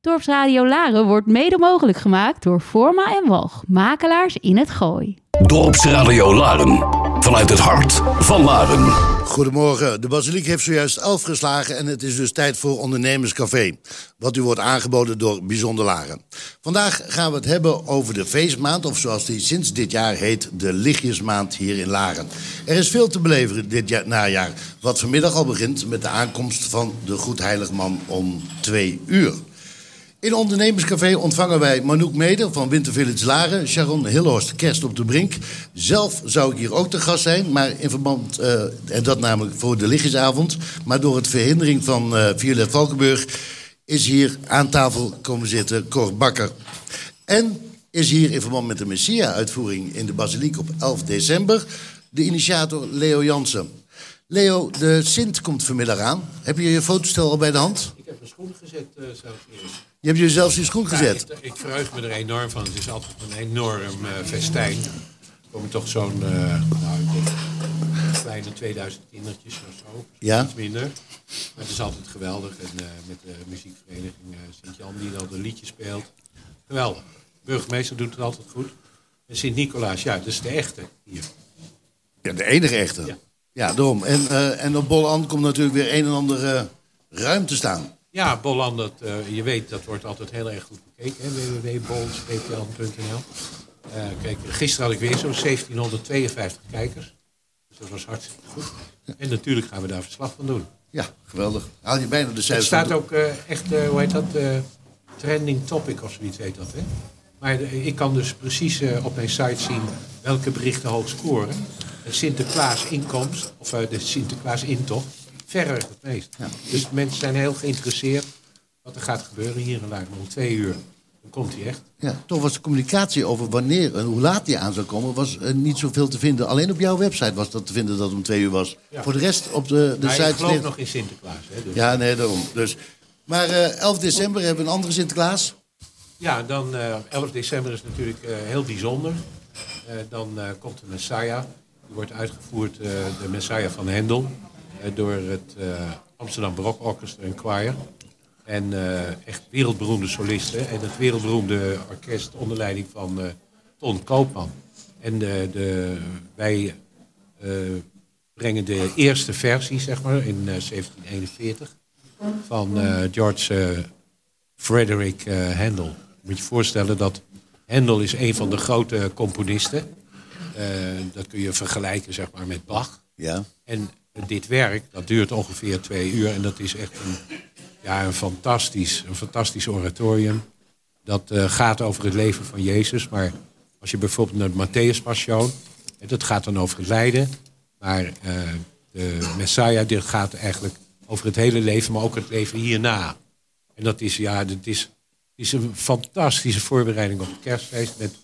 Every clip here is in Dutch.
Dorpsradio Laren wordt mede mogelijk gemaakt door Forma en Walg, makelaars in het Gooi. Dorpsradio Laren. Vanuit het hart van Laren. Goedemorgen. De Basiliek heeft zojuist elf geslagen en het is dus tijd voor Ondernemerscafé. Wat u wordt aangeboden door Bijzonder Laren. Vandaag gaan we het hebben over de feestmaand, of zoals die sinds dit jaar heet, de Lichtjesmaand hier in Laren. Er is veel te beleven dit jaar, najaar, wat vanmiddag al begint met de aankomst van de Goedheiligman om twee uur. In Ondernemerscafé ontvangen wij Manouk Meder van Winter Village Laren, Sharon Hillhorst, Kerst op de Brink. Zelf zou ik hier ook te gast zijn, maar in verband, eh, en dat namelijk voor de lichtjesavond. Maar door het verhindering van eh Violet Valkenburg is hier aan tafel komen zitten Cor Bakker. En is hier in verband met de Messia-uitvoering in de Basiliek op 11 december de initiator Leo Jansen. Leo, de Sint komt vanmiddag aan. Heb je je fotostel al bij de hand? Ik heb mijn schoen gezet uh, zelfs eerst. Je hebt je zelfs in je schoen gezet. Ja, ik, ik verheug me er enorm van. Het is altijd een enorm uh, festijn. Er komen toch zo'n, uh, nou, ik denk, kleine 2000 kindertjes of zo. Ja. Iets minder. Maar het is altijd geweldig. En uh, met de muziekvereniging Sint-Jan die dan de liedjes speelt. Geweldig. De burgemeester doet het altijd goed. En Sint-Nicolaas, ja, dat is de echte hier. Ja, de enige echte. Ja, ja daarom. En, en op Bolland komt natuurlijk weer een en ander uh, ruim te staan. Ja, Bolland, dat, uh, je weet, dat wordt altijd heel erg goed bekeken. www.bols.nl Kijk, gisteren had ik weer zo'n 1752 kijkers. Dus dat was hartstikke goed. En natuurlijk gaan we daar verslag van doen. Ja, geweldig. Haal je bijna de cijfers. Het staat ook echt, hoe heet dat, trending topic of zoiets heet dat, hè? Maar ik kan dus precies op mijn site zien welke berichten hoog scoren. De Sinterklaas inkomst, of de Sinterklaas intocht, verreweg het meest. Ja. Dus mensen zijn heel geïnteresseerd wat er gaat gebeuren hier in Luik. Om twee uur, dan komt hij echt. Ja, toch was de communicatie over wanneer en hoe laat hij aan zou komen, was uh, niet zoveel te vinden. Alleen op jouw website was dat te vinden dat het om twee uur was. Ja. Voor de rest op de, de maar site... ik geloof nog in Sinterklaas. Hè, dus. Ja, nee, daarom. Dus. Maar 11 december hebben we een andere Sinterklaas. Ja, dan uh, 11 december is natuurlijk uh, heel bijzonder. Uh, dan komt de Messiah. Die wordt uitgevoerd, de Messiah van Hendel, door het Amsterdam Barok Orchestra en Choir. En echt wereldberoemde solisten. En het wereldberoemde orkest onder leiding van Ton Koopman. En de, wij brengen de eerste versie, zeg maar, in 1741 van George Frederick Handel moet je voorstellen dat Handel is een van de grote componisten. Uh, dat kun je vergelijken zeg maar, met Bach. Ja. En dit werk, dat duurt ongeveer twee uur. En dat is echt een, ja, een, fantastisch, een fantastisch oratorium. Dat uh, gaat over het leven van Jezus. Maar als je bijvoorbeeld naar de Matthäus Passion... dat gaat dan over het lijden. Maar uh, de Messiah, dit gaat eigenlijk over het hele leven... maar ook het leven hierna. En dat is, ja, dat is is een fantastische voorbereiding op het kerstfeest. Met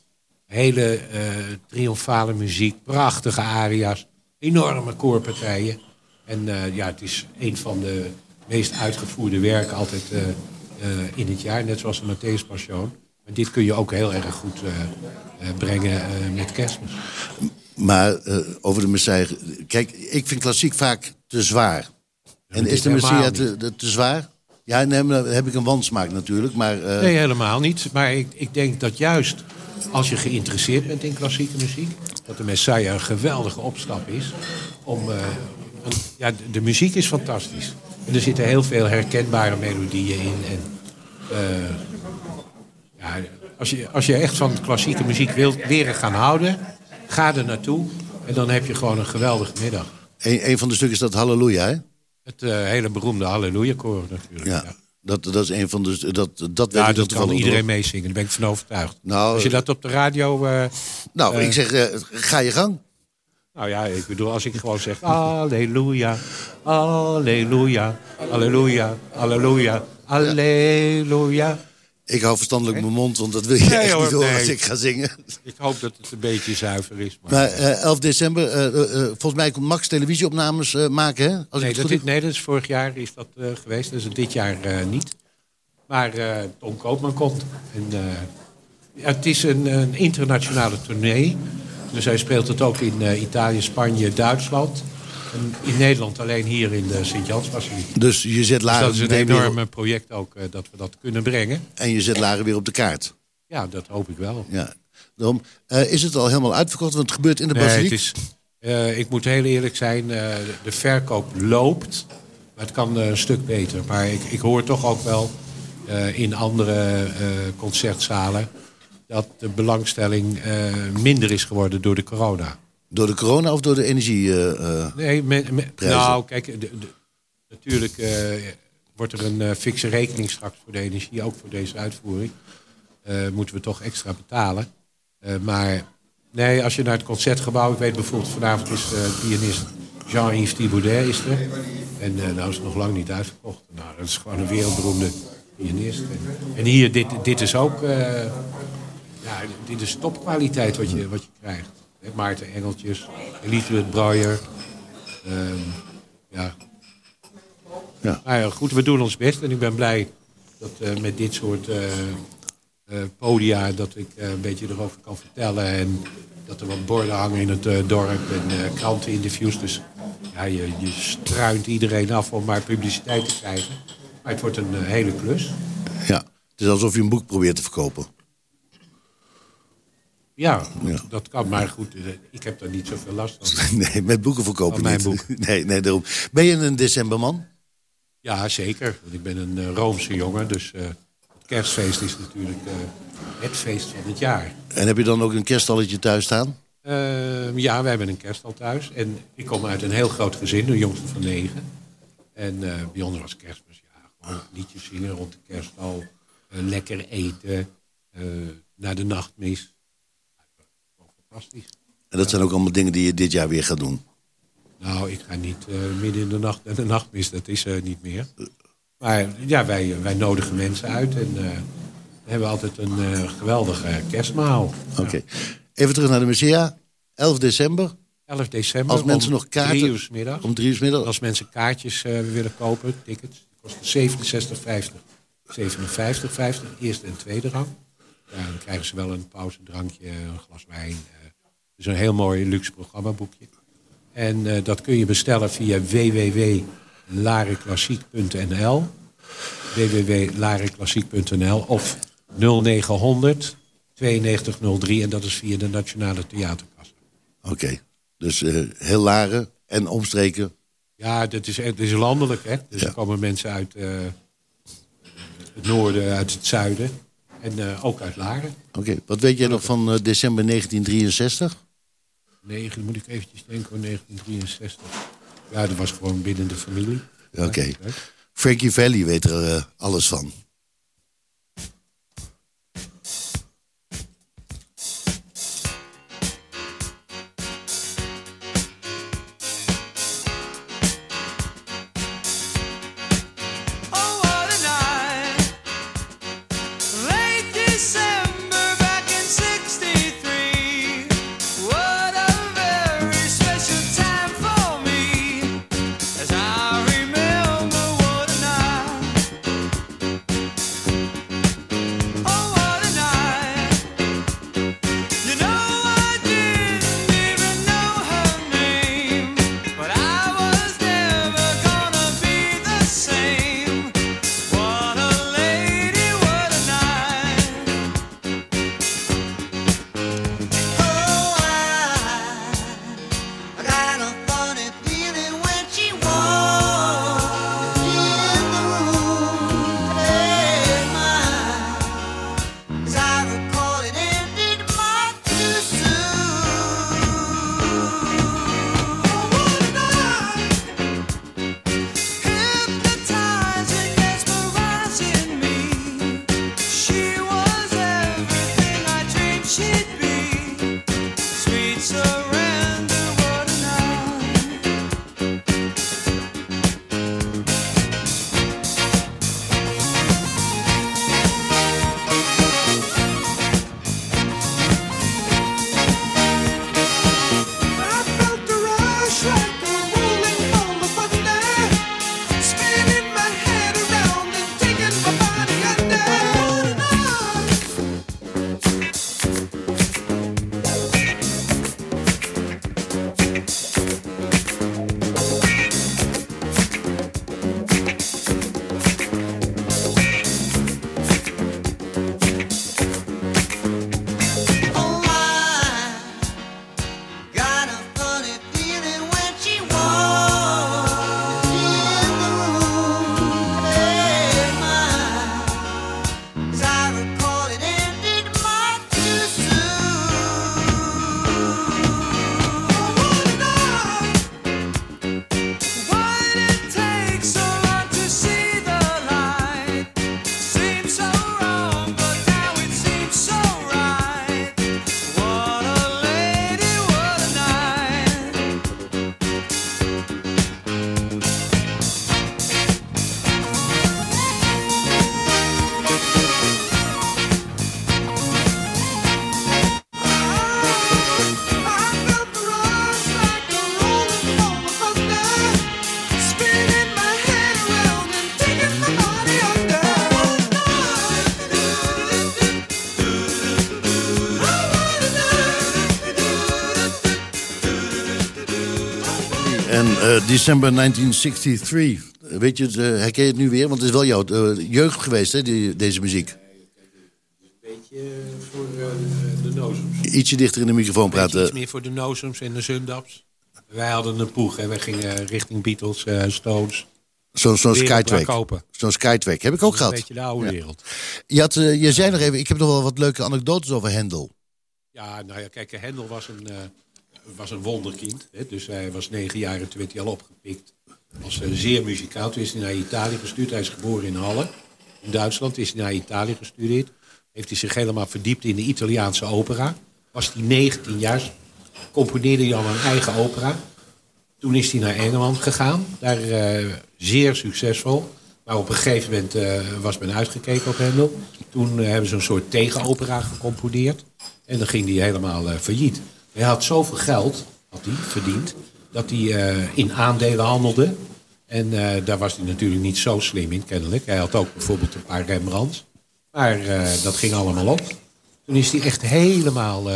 hele uh, triomfale muziek, prachtige aria's, enorme koorpartijen. En uh, ja, het is een van de meest uitgevoerde werken altijd uh, in het jaar. Net zoals de Matthäus Passion. Maar dit kun je ook heel erg goed brengen met kerstmis. Maar over de Messiah... Kijk, ik vind klassiek vaak te zwaar. En is de Messiah te, te, te zwaar? Ja, nee, dan heb ik een wansmaak natuurlijk. Maar, uh... Nee, helemaal niet. Maar ik, ik denk dat juist als je geïnteresseerd bent in klassieke muziek... dat de Messiah een geweldige opstap is. Om, uh, een, ja, de, de, muziek is fantastisch. En er zitten heel veel herkenbare melodieën in. En, uh, ja, als, je, als je echt van klassieke muziek wilt leren gaan houden... ga er naartoe en dan heb je gewoon een geweldige middag. Een, een van de stukken is dat Halleluja, hè? Het uh, hele beroemde Halleluja-koor natuurlijk. Ja. ja. Dat, dat is een van de. Dat, dat, ja, dat kan iedereen meezingen, daar ben ik van overtuigd. Nou, Als je dat op de radio. Uh, nou, uh, ik zeg, uh, ga je gang. Nou ja, ik bedoel, als ik gewoon zeg. Halleluja, Halleluja, Halleluja, Halleluja, Halleluja. Ik hou verstandelijk mijn mond, want dat wil je nee, echt hoor, niet horen nee. als ik ga zingen. Ik hoop dat het een beetje zuiver is. Maar, maar uh, 11 december, uh, uh, volgens mij komt Max televisieopnames maken, hè? Als nee, ik dat is, nee, dat is vorig jaar is dat geweest. Is dit jaar niet. Maar Tom Koopman komt. En, het is een, een, internationale tournee. Dus hij speelt het ook in Italië, Spanje, Duitsland. In Nederland alleen hier in de Sint-Jansbasiliek. Dus je zet Dus Laren dat is een weer enorm project ook eh, dat we dat kunnen brengen. en je zet Laren weer op de kaart. Ja, dat hoop ik wel. Ja. Daarom, eh, is het al helemaal uitverkocht? Want het gebeurt in de Nee, basiliek. het is, eh, ik moet heel eerlijk zijn, eh, de verkoop loopt. Maar het kan eh, een stuk beter. Maar ik, ik hoor toch ook wel eh, in andere eh, concertzalen... dat de belangstelling eh, minder is geworden door de corona. Door de corona of door de energie? eh, eh, Nee, me- me- Prijzen. nou, kijk, de, de- natuurlijk eh, wordt er een eh, fikse rekening straks voor de energie, ook voor deze uitvoering. Moeten we toch extra betalen. Maar nee, als je naar het concertgebouw, ik weet bijvoorbeeld vanavond is pianist Jean-Yves Thibaudet is er. En nou is het nog lang niet uitverkocht. Nou, dat is gewoon een wereldberoemde pianist. En, hier, dit, dit is ook, ja, dit is topkwaliteit wat je, wat je krijgt. Maarten Engeltjes, Elisabeth Breuer. Ehm, ja. Ja. Ja, goed, we doen ons best. En ik ben blij dat eh, met dit soort eh, podia... dat ik een beetje erover kan vertellen. En dat er wat borden hangen in het dorp en kranteninterviews. Dus ja, je, je struint iedereen af om maar publiciteit te krijgen. Maar het wordt een hele klus. ja. Het is alsof je een boek probeert te verkopen. Ja, Ja. dat kan. Maar goed, eh, ik heb daar niet zoveel last van. Nee, met boeken verkopen Van mijn niet. boek. Nee, nee, daarom. Ben je een decemberman? Ja, zeker. Want ik ben een eh, Roomse jongen. Dus eh, het kerstfeest is natuurlijk het feest van het jaar. En heb je dan ook een kerstalletje thuis staan? Ehm, ja, wij hebben een kerststal thuis. En ik kom uit een heel groot gezin, de jongste van negen. En bij ons was kerstmis, ja, gewoon liedjes zingen rond de kerststal. eh, lekker eten, naar de nachtmis. Fantastisch. En dat zijn ook allemaal dingen die je dit jaar weer gaat doen. Nou, ik ga niet eh, midden in de nacht naar de nachtmis, dat is er niet meer. Maar ja, wij, wij nodigen mensen uit en eh, we hebben altijd een eh, geweldige kerstmaal. Oké. Even terug naar de musea. 11 december, 11 december. Als mensen om nog kaarten- Drie uur 's middags. om drie uur 's middag. Als mensen kaartjes eh, willen kopen, tickets, kosten 67,50. 57,50, eerste en tweede rang. Ja, dan krijgen ze wel een pauzedrankje, een glas wijn. Is een heel mooi luxe programmaboekje. En eh, dat kun je bestellen via www.lareklassiek.nl www.lareklassiek.nl of 0900 9203 en dat is via de Nationale Theaterkassa. Oké. Dus eh, heel Laren en omstreken. Ja, dat is, het is landelijk, hè. Dus Ja. er komen mensen uit eh, het noorden, uit het zuiden. En ook uit Laren. Oké. Wat weet jij nog van december 1963? Nee, dan moet ik eventjes denken aan 1963. Ja, dat was gewoon binnen de familie. Oké. Frankie Valli weet er eh, alles van. December 1963. Weet je, het, eh, herken je het nu weer? Want het is wel jouw eh, jeugd geweest, hè, die, deze muziek. beetje voor eh, de nozums. Ietsje dichter in de microfoon Beetje iets praten. meer voor de nozums en de zundaps. Wij hadden een poeg en wij gingen richting Beatles, eh, Stones. Zo'n Wereldbraak Skytrack. Zo'n Skytrack. Heb ik ook Een gehad. beetje de oude Ja. wereld. Je, had, eh, je zei nog even, ik heb nog wel wat leuke anekdotes over Hendel. Ja, nou ja, kijk, Hendel was een, eh, was een wonderkind. Hè? Dus hij was negen jaar en toen werd hij al opgepikt. Als eh, zeer muzikaal. Toen is hij naar Italië gestuurd. Hij is geboren in Halle, in Duitsland. Is hij naar Italië gestudeerd. Heeft hij zich helemaal verdiept in de Italiaanse opera. Was hij 19 jaar, componeerde hij al een eigen opera. Toen is hij naar Engeland gegaan. Daar eh, zeer succesvol. Maar op een gegeven moment eh, was men uitgekeken op Hendel. Toen hebben ze een soort tegenopera gecomponeerd. En dan ging hij helemaal failliet. Hij had zoveel geld, had hij verdiend, dat hij eh, in aandelen handelde. En eh, daar was hij natuurlijk niet zo slim in, kennelijk. Hij had ook bijvoorbeeld een paar Rembrandts. Maar eh, dat ging allemaal op. Toen is hij echt helemaal,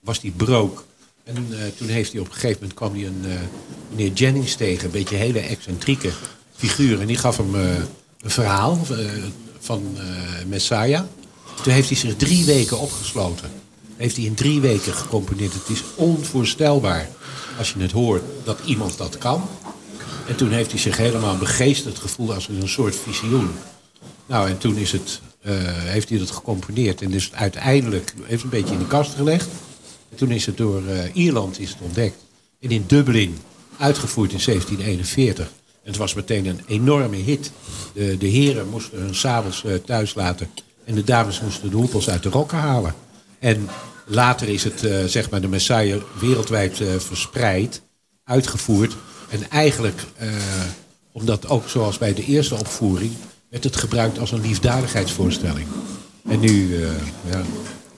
was hij broke. En toen heeft hij op een gegeven moment kwam hij een meneer Jennings tegen, een beetje hele excentrieke figuur. En die gaf hem een verhaal van Messiah. Toen heeft hij zich drie weken opgesloten. Heeft hij in drie weken gecomponeerd. Het is onvoorstelbaar als je het hoort dat iemand dat kan. En toen heeft hij zich helemaal begeesterd gevoeld als een soort visioen. Nou, en toen is het, eh, heeft hij dat gecomponeerd. En dus uiteindelijk heeft het een beetje in de kast gelegd. En toen is het door eh, Ierland is het ontdekt. En in Dublin uitgevoerd in 1741. En het was meteen een enorme hit. De, de heren moesten hun sabels eh, thuis laten. En de dames moesten de hoepels uit de rokken halen. En later is het, eh, zeg maar, de Messiah wereldwijd eh, verspreid, uitgevoerd. En eigenlijk, eh, omdat ook zoals bij de eerste opvoering, werd het gebruikt als een liefdadigheidsvoorstelling. En nu, eh, ja,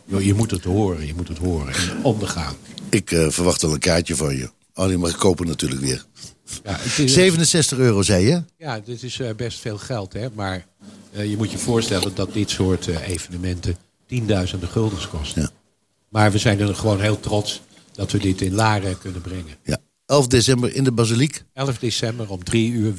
joh, je moet het horen, je moet het horen en ondergaan. Ik eh, verwacht al een kaartje van je. Oh, die mag ik kopen natuurlijk weer. Ja, het is, 67 euro, zei je? ja, dit is eh, best veel geld, hè? maar eh, je moet je voorstellen dat dit soort eh, evenementen tienduizenden guldens kosten. Ja. Maar we zijn er gewoon heel trots dat we dit in Laren kunnen brengen. Ja. 11 december in de Basiliek. 11 december om 3 uur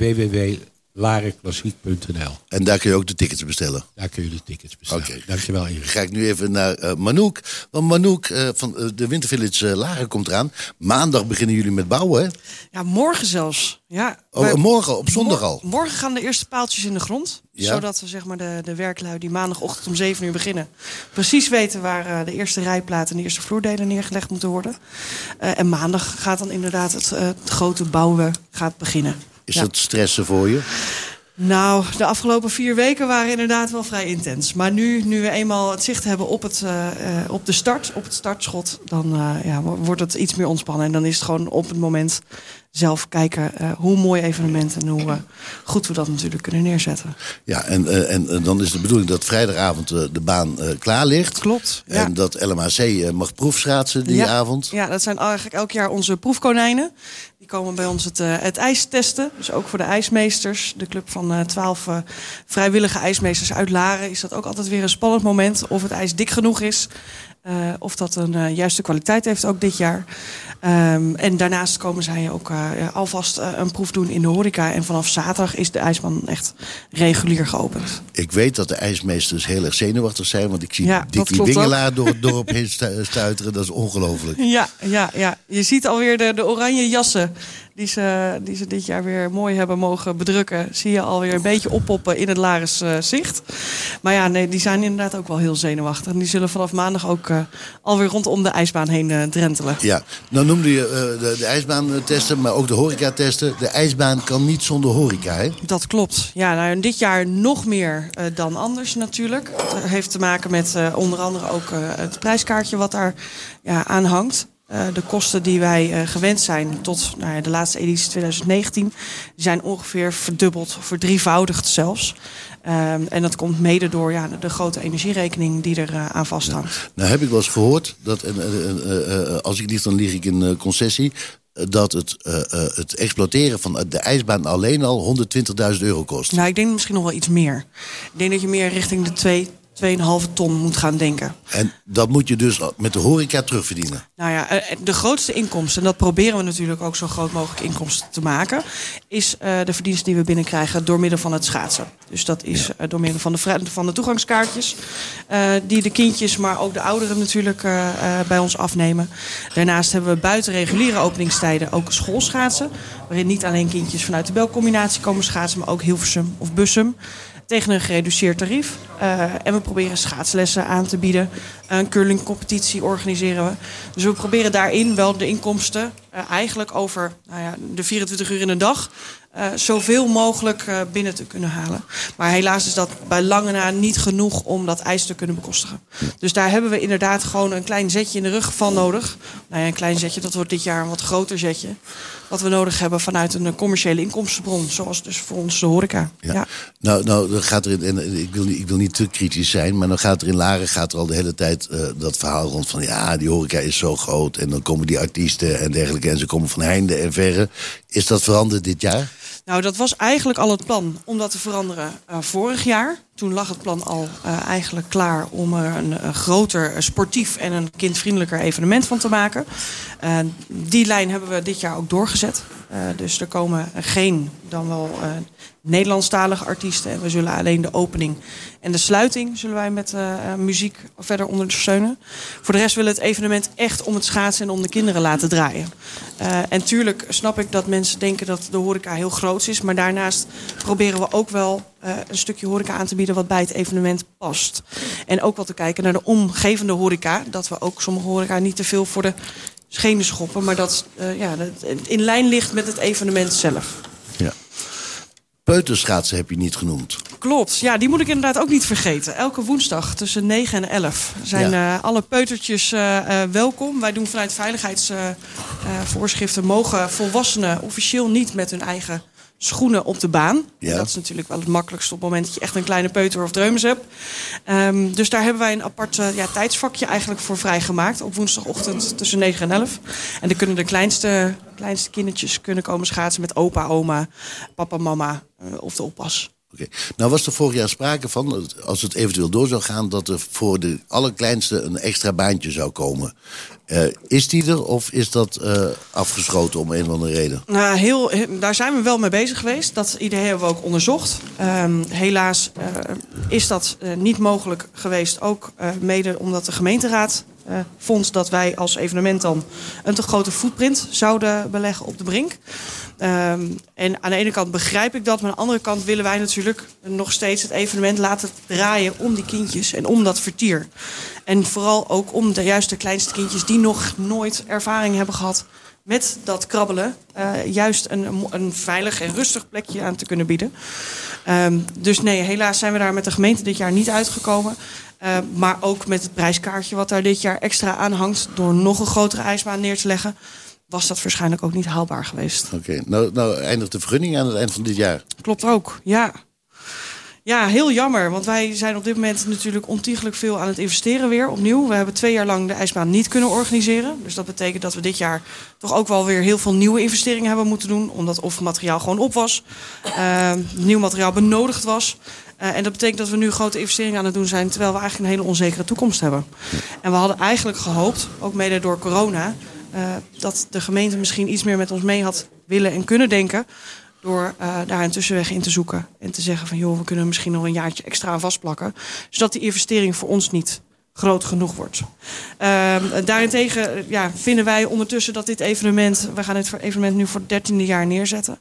www.larenklassiek.nl. En daar kun je ook de tickets bestellen. Daar kun je de tickets bestellen. Oké. Dankjewel Erik. Ga ik nu even naar eh, Manouk. Want Manouk eh, van eh, de Wintervillage Laren komt eraan. Maandag beginnen jullie met bouwen, hè? Ja, morgen zelfs. Ja, Oh, wij- morgen, op zondag al. Mor- Morgen gaan de eerste paaltjes in de grond. Ja. Zodat we zeg maar, de, de werklui die maandagochtend om 7 uur beginnen... precies weten waar de eerste rijplaten en de eerste vloerdelen neergelegd moeten worden. Eh, en maandag gaat dan inderdaad het, het grote bouwen gaat beginnen. Is Ja. dat stressen voor je? Nou, de afgelopen vier weken waren inderdaad wel vrij intens. Maar nu, nu we eenmaal het zicht hebben op, het, eh, op de start, op het startschot... dan eh, ja, wo- wordt het iets meer ontspannen. En dan is het gewoon op het moment zelf kijken... eh, hoe mooi evenement en hoe eh, goed we dat natuurlijk kunnen neerzetten. Ja, en, eh, en dan is de bedoeling dat vrijdagavond de baan klaar ligt. Klopt, ja. En dat LMAC mag proefschaatsen die ja, avond. Ja, dat zijn eigenlijk elk jaar onze proefkonijnen. Die komen bij ons het, het ijs testen. Dus ook voor de ijsmeesters. De club van twaalf vrijwillige ijsmeesters uit Laren... is dat ook altijd weer een spannend moment. Of het ijs dik genoeg is. Eh, of dat een eh, juiste kwaliteit heeft ook dit jaar. Ehm, en daarnaast komen zij ook eh, alvast een proef doen in de horeca. En vanaf zaterdag is de ijsbaan echt regulier geopend. Ik weet dat de ijsmeesters heel erg zenuwachtig zijn. Want ik zie Ja, Dickie. Wingelaar door het dorp heen stu- stuiteren. Dat is ongelooflijk. Ja, ja, ja. Je ziet alweer de, de oranje jassen die ze, die ze dit jaar weer mooi hebben mogen bedrukken. Zie je alweer een beetje oppoppen in het Laris eh, zicht. Maar ja, nee, die zijn inderdaad ook wel heel zenuwachtig. En die zullen vanaf maandag ook eh, alweer rondom de ijsbaan heen eh, drentelen. Ja, nou noemde je de, de ijsbaan eh, testen, maar ook de horeca testen. De ijsbaan kan niet zonder horeca, hè? Dat klopt. Ja, nou, dit jaar nog meer dan anders natuurlijk. Dat heeft te maken met onder andere ook het prijskaartje wat daar ja, aan hangt. Eh, de kosten die wij eh, gewend zijn tot nou ja, de laatste editie 2019... die zijn ongeveer verdubbeld, verdrievoudigd zelfs. Ehm, en dat komt mede door ja, de grote energierekening die er eh, aan vasthangt. Nou heb ik wel eens gehoord, dat, en, als ik lieg dan lieg ik in concessie... dat het, het exploiteren van de ijsbaan alleen al 120.000 euro kost. Nou, ik denk misschien nog wel iets meer. Ik denk dat je meer richting de 2, 2,5 ton moet gaan denken. En dat moet je dus met de horeca terugverdienen. Nou ja, eh, de grootste inkomsten, en dat proberen we natuurlijk ook zo groot mogelijk inkomsten te maken, is eh, de verdiensten die we binnenkrijgen door middel van het schaatsen. Dus dat is eh, door middel van de, van de toegangskaartjes, die de kindjes, maar ook de ouderen natuurlijk bij ons afnemen. Daarnaast hebben we buiten reguliere openingstijden ook schoolschaatsen, waarin niet alleen kindjes vanuit de belcombinatie komen schaatsen, maar ook Hilversum of Bussum tegen een gereduceerd tarief. Eh, en we proberen schaatslessen aan te bieden. Een curlingcompetitie organiseren we. Dus we proberen daarin wel de inkomsten eh, eigenlijk over nou ja, de 24 uur in een dag... eh, zoveel mogelijk binnen te kunnen halen. Maar helaas is dat bij lange na niet genoeg om dat ijs te kunnen bekostigen. Dus daar hebben we inderdaad gewoon een klein zetje in de rug van nodig. Nou ja, een klein zetje, dat wordt dit jaar een wat groter zetje. Wat we nodig hebben vanuit een eh, commerciële inkomstenbron. Zoals dus voor ons de horeca. Ja. ja. Nou, nou dan gaat er in, en ik, wil, niet- ik wil niet te kritisch zijn, maar dan gaat er in Laren gaat er al de hele tijd eh, dat verhaal rond van ja, die horeca is zo groot en dan komen die artiesten en dergelijke en ze komen van heinde en verre. Is dat veranderd dit jaar? Nou, dat was eigenlijk al het plan om dat te veranderen eh, vorig jaar. Toen lag het plan al eh, eigenlijk klaar om er een, groter eh, sportief en een kindvriendelijker evenement van te maken. Eh, die lijn hebben we dit jaar ook doorgezet. Dus er komen geen dan wel Nederlandstalige artiesten. En we zullen alleen de opening en de sluiting zullen wij met eh, eh, muziek verder ondersteunen. Voor de rest willen we het evenement echt om het schaatsen en om de kinderen laten draaien. Eh, en tuurlijk snap ik dat mensen denken dat de horeca heel groot is. Maar daarnaast proberen we ook wel een stukje horeca aan te bieden wat bij het evenement past. En ook wel te kijken naar de omgevende horeca. Dat we ook sommige horeca niet te veel voor de schenen schoppen. Maar dat ja, dat in lijn ligt met het evenement zelf. Peuterschaatsen heb je niet genoemd. Klopt, ja, die moet ik inderdaad ook niet vergeten. Elke woensdag tussen 9 en 11 zijn Ja. eh, alle peutertjes eh, eh, welkom. Wij doen vanuit veiligheidsvoorschriften mogen volwassenen officieel niet met hun eigen schoenen op de baan. Ja. Dat is natuurlijk wel het makkelijkste op het moment dat je echt een kleine peuter of dreumes hebt. Ehm, dus daar hebben wij een apart eh, ja, tijdsvakje eigenlijk voor vrijgemaakt. Op woensdagochtend tussen 9 en 11. En dan kunnen de kleinste, kleinste kindertjes kunnen komen schaatsen met opa, oma, papa, mama eh, of de oppas. Oké. Nou was er vorig jaar sprake van, als het eventueel door zou gaan, dat er voor de allerkleinste een extra baantje zou komen. Eh, is die er of is dat eh, afgeschoten om een of andere reden? Nou, heel, he- daar zijn we wel mee bezig geweest. Dat idee hebben we ook onderzocht. Ehm, helaas eh, is dat niet mogelijk geweest. Ook mede omdat de gemeenteraad vond dat wij als evenement dan een te grote footprint zouden beleggen op de brink. Ehm, en aan de ene kant begrijp ik dat, maar aan de andere kant willen wij natuurlijk nog steeds het evenement laten draaien om die kindjes en om dat vertier. En vooral ook om de juist de kleinste kindjes die nog nooit ervaring hebben gehad met dat krabbelen, eh, juist een, een, veilig en rustig plekje aan te kunnen bieden. Ehm, dus nee, helaas zijn we daar met de gemeente dit jaar niet uitgekomen. Eh, maar ook met het prijskaartje wat daar dit jaar extra aan hangt, door nog een grotere ijsbaan neer te leggen, was dat waarschijnlijk ook niet haalbaar geweest. Oké, nou, nou eindigt de vergunning aan het eind van dit jaar. Klopt ook, ja. Ja, heel jammer, want wij zijn op dit moment natuurlijk ontiegelijk veel aan het investeren weer opnieuw. We hebben twee jaar lang de ijsbaan niet kunnen organiseren. Dus dat betekent dat we dit jaar toch ook wel weer heel veel nieuwe investeringen hebben moeten doen. Omdat of materiaal gewoon op was, eh, nieuw materiaal benodigd was. Eh, en dat betekent dat we nu grote investeringen aan het doen zijn, terwijl we eigenlijk een hele onzekere toekomst hebben. En we hadden eigenlijk gehoopt, ook mede door corona, dat de gemeente misschien iets meer met ons mee had willen en kunnen denken. Door eh, daar een tussenweg in te zoeken. En te zeggen van joh, we kunnen misschien nog een jaartje extra aan vastplakken. Zodat die investering voor ons niet groot genoeg wordt. Ehm, daarentegen eh, ja, vinden wij ondertussen dat dit evenement, we gaan voor- evenement nu voor het dertiende jaar neerzetten.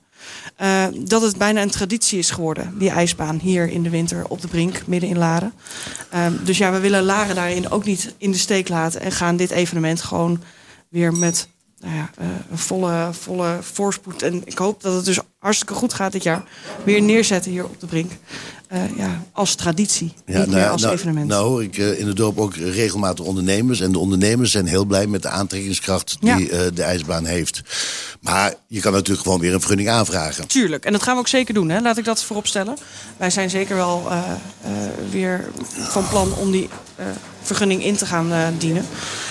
eh, dat het bijna een traditie is geworden, die ijsbaan hier in de winter op de brink, midden in Laren. Ehm, dus ja, we willen Laren daarin ook niet in de steek laten en gaan dit evenement gewoon weer met nou ja, eh, volle, volle voorspoed. En ik hoop dat het dus hartstikke goed gaat dit jaar. Weer neerzetten hier op de brink. Eh, ja, als traditie, niet meer als nou, evenement. nou hoor ik eh, in het dorp ook regelmatig ondernemers. En de ondernemers zijn heel blij met de aantrekkingskracht die eh, de ijsbaan heeft. Maar je kan natuurlijk gewoon weer een vergunning aanvragen. Tuurlijk, en dat gaan we ook zeker doen. Hè? Laat ik dat voorop stellen. Wij zijn zeker wel weer van plan om die vergunning in te gaan dienen.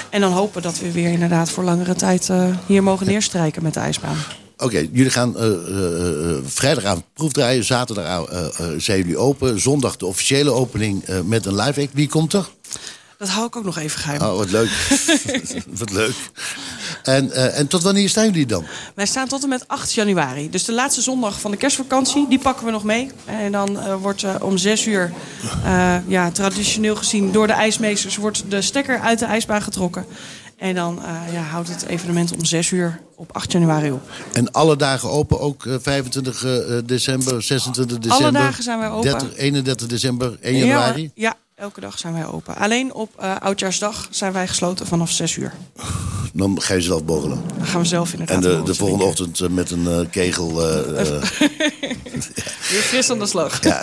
En dan hopen dat we weer inderdaad voor langere tijd hier mogen neerstrijken met de ijsbaan. Oké, jullie gaan eh, eh, vrijdagavond proefdraaien. Zaterdagavond eh, eh, zijn jullie open. Zondag de officiële opening met een live act. Wie komt er? Dat hou ik ook nog even geheim. Oh, wat leuk. wat leuk. En, en tot wanneer staan jullie dan? Wij staan tot en met 8 januari. Dus de laatste zondag van de kerstvakantie, die pakken we nog mee. En dan wordt om 6 uur, ja, traditioneel gezien door de ijsmeesters, wordt de stekker uit de ijsbaan getrokken. En dan eh, ja, houdt het evenement om 6 uur op 8 januari op. En alle dagen open, ook eh, 25 eh, december, 26 december? dagen zijn wij open. 30, 31 december, 1 Ja, januari? hoor. Ja, elke dag zijn wij open. Alleen op eh, Oudjaarsdag zijn wij gesloten vanaf 6 uur. Dan ga je zelf borrelen. Dan gaan we zelf inderdaad En de, de volgende ochtend eh, met een eh, kegel... eh, eh, Weer fris aan de slag. ja.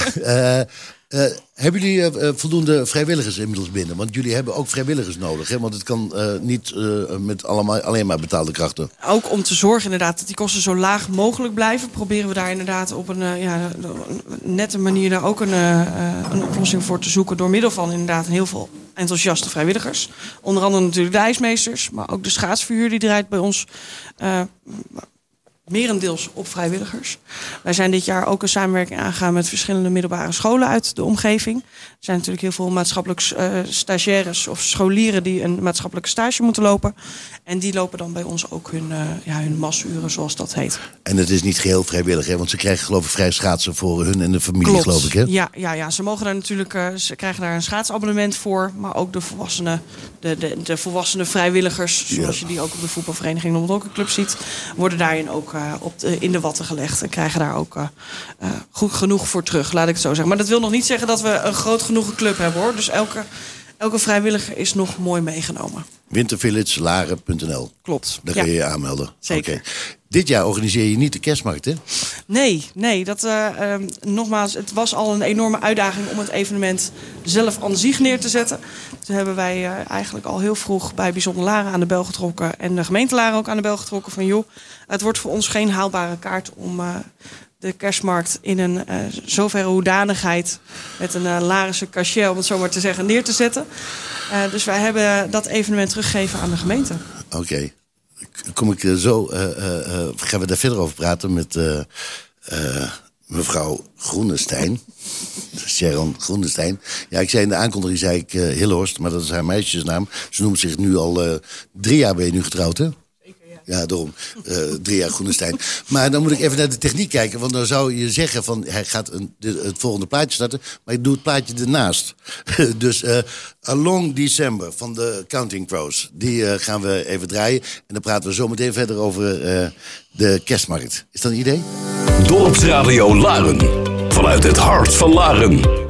Eh, hebben jullie eh, eh, voldoende vrijwilligers inmiddels binnen? Want jullie hebben ook vrijwilligers nodig. Hè? Want het kan niet met alleen maar betaalde krachten. Ook om te zorgen inderdaad dat die kosten zo laag mogelijk blijven, proberen we daar inderdaad op een ja, nette manier daar ook een, een oplossing voor te zoeken. Door middel van inderdaad heel veel enthousiaste vrijwilligers. Onder andere natuurlijk de ijsmeesters, maar ook de schaatsverhuur die draait bij ons. Merendeels op vrijwilligers. Wij zijn dit jaar ook een samenwerking aangegaan met verschillende middelbare scholen uit de omgeving. Er zijn natuurlijk heel veel maatschappelijk eh, stagiaires of scholieren die een maatschappelijke stage moeten lopen. En die lopen dan bij ons ook hun, eh ja, hun masuren, zoals dat heet. En het is niet geheel vrijwillig, hè? want ze krijgen geloof ik vrij schaatsen voor hun en de familie, geloof ik. Hè? Ja, ja, ja, ze mogen daar natuurlijk, eh, ze krijgen daar een schaatsabonnement voor, maar ook de volwassenen, de, de, de volwassenen vrijwilligers, zoals Ja. je die ook op de voetbalvereniging Noord Club ziet, worden daarin ook eh, op de, in de watten gelegd en krijgen daar ook goed genoeg voor terug, laat ik het zo zeggen. Maar dat wil nog niet zeggen dat we een groot genoeg club hebben hoor. Dus elke, elke vrijwilliger is nog mooi meegenomen. Wintervillagelaren.nl. Klopt. Daar Ja. kun je je aanmelden. Zeker. Oké. Dit jaar organiseer je niet de kerstmarkt, hè? Nee, nee. Dat, eh, ehm, nogmaals, het was al een enorme uitdaging om het evenement zelf aan zich neer te zetten. Toen hebben wij eh, eigenlijk al heel vroeg bij Bijzonder Laren aan de bel getrokken. En de gemeente Laren ook aan de bel getrokken van... joh, het wordt voor ons geen haalbare kaart om eh, de kerstmarkt in een eh zoverre hoedanigheid... met een uh, Larense cachet, om het zo maar te zeggen, neer te zetten. Eh, dus wij hebben dat evenement teruggegeven aan de gemeente. Oké. Kom ik zo, gaan we daar verder over praten met mevrouw Groenestein. Sharon Groenestein. Ja, ik zei in de aankondiging, zei ik Hillhorst, maar dat is haar meisjesnaam. Ze noemt zich nu al drie jaar ben je nu getrouwd, hè? Ja, daarom. Eh, drie jaar Groenestein. Maar dan moet ik even naar de techniek kijken. Want dan zou je zeggen van hij gaat een, het volgende plaatje starten. Maar ik doe het plaatje ernaast. dus eh Along December van de Counting Crows. Die eh, gaan we even draaien. En dan praten we zo meteen verder over de kerstmarkt. Is dat een idee? Dorpsradio Laren. Vanuit het hart van Laren.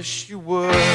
Wish you would.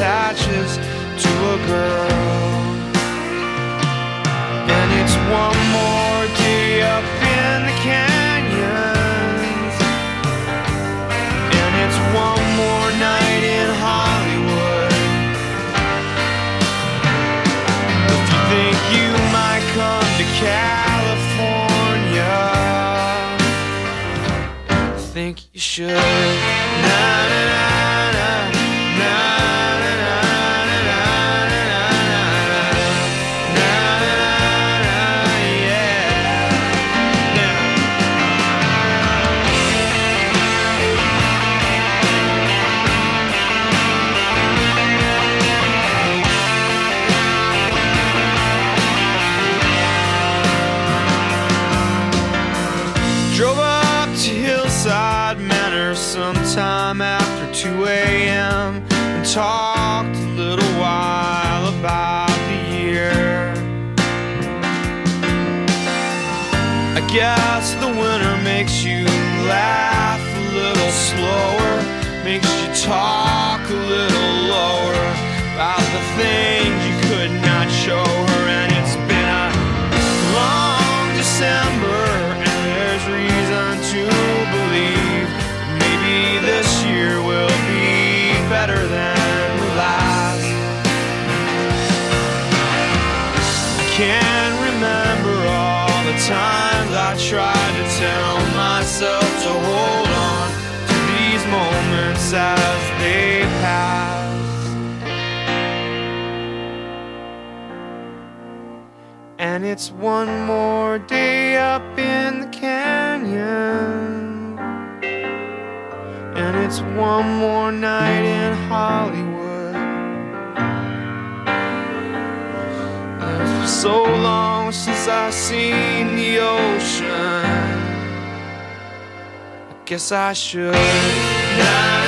attaches to a girl. And it's one more day up in the canyons. And it's one more night in Hollywood. If you think you might come to California, I think you should. Nah, nah. Talked a little while about the year. I guess the winter makes you laugh a little slower, makes you talk a little lower about the things you could not show myself to hold on to these moments as they pass. And it's one more day up in the canyon. And it's one more night in Hollywood. And It's been so long since I've seen the ocean. Guess I should.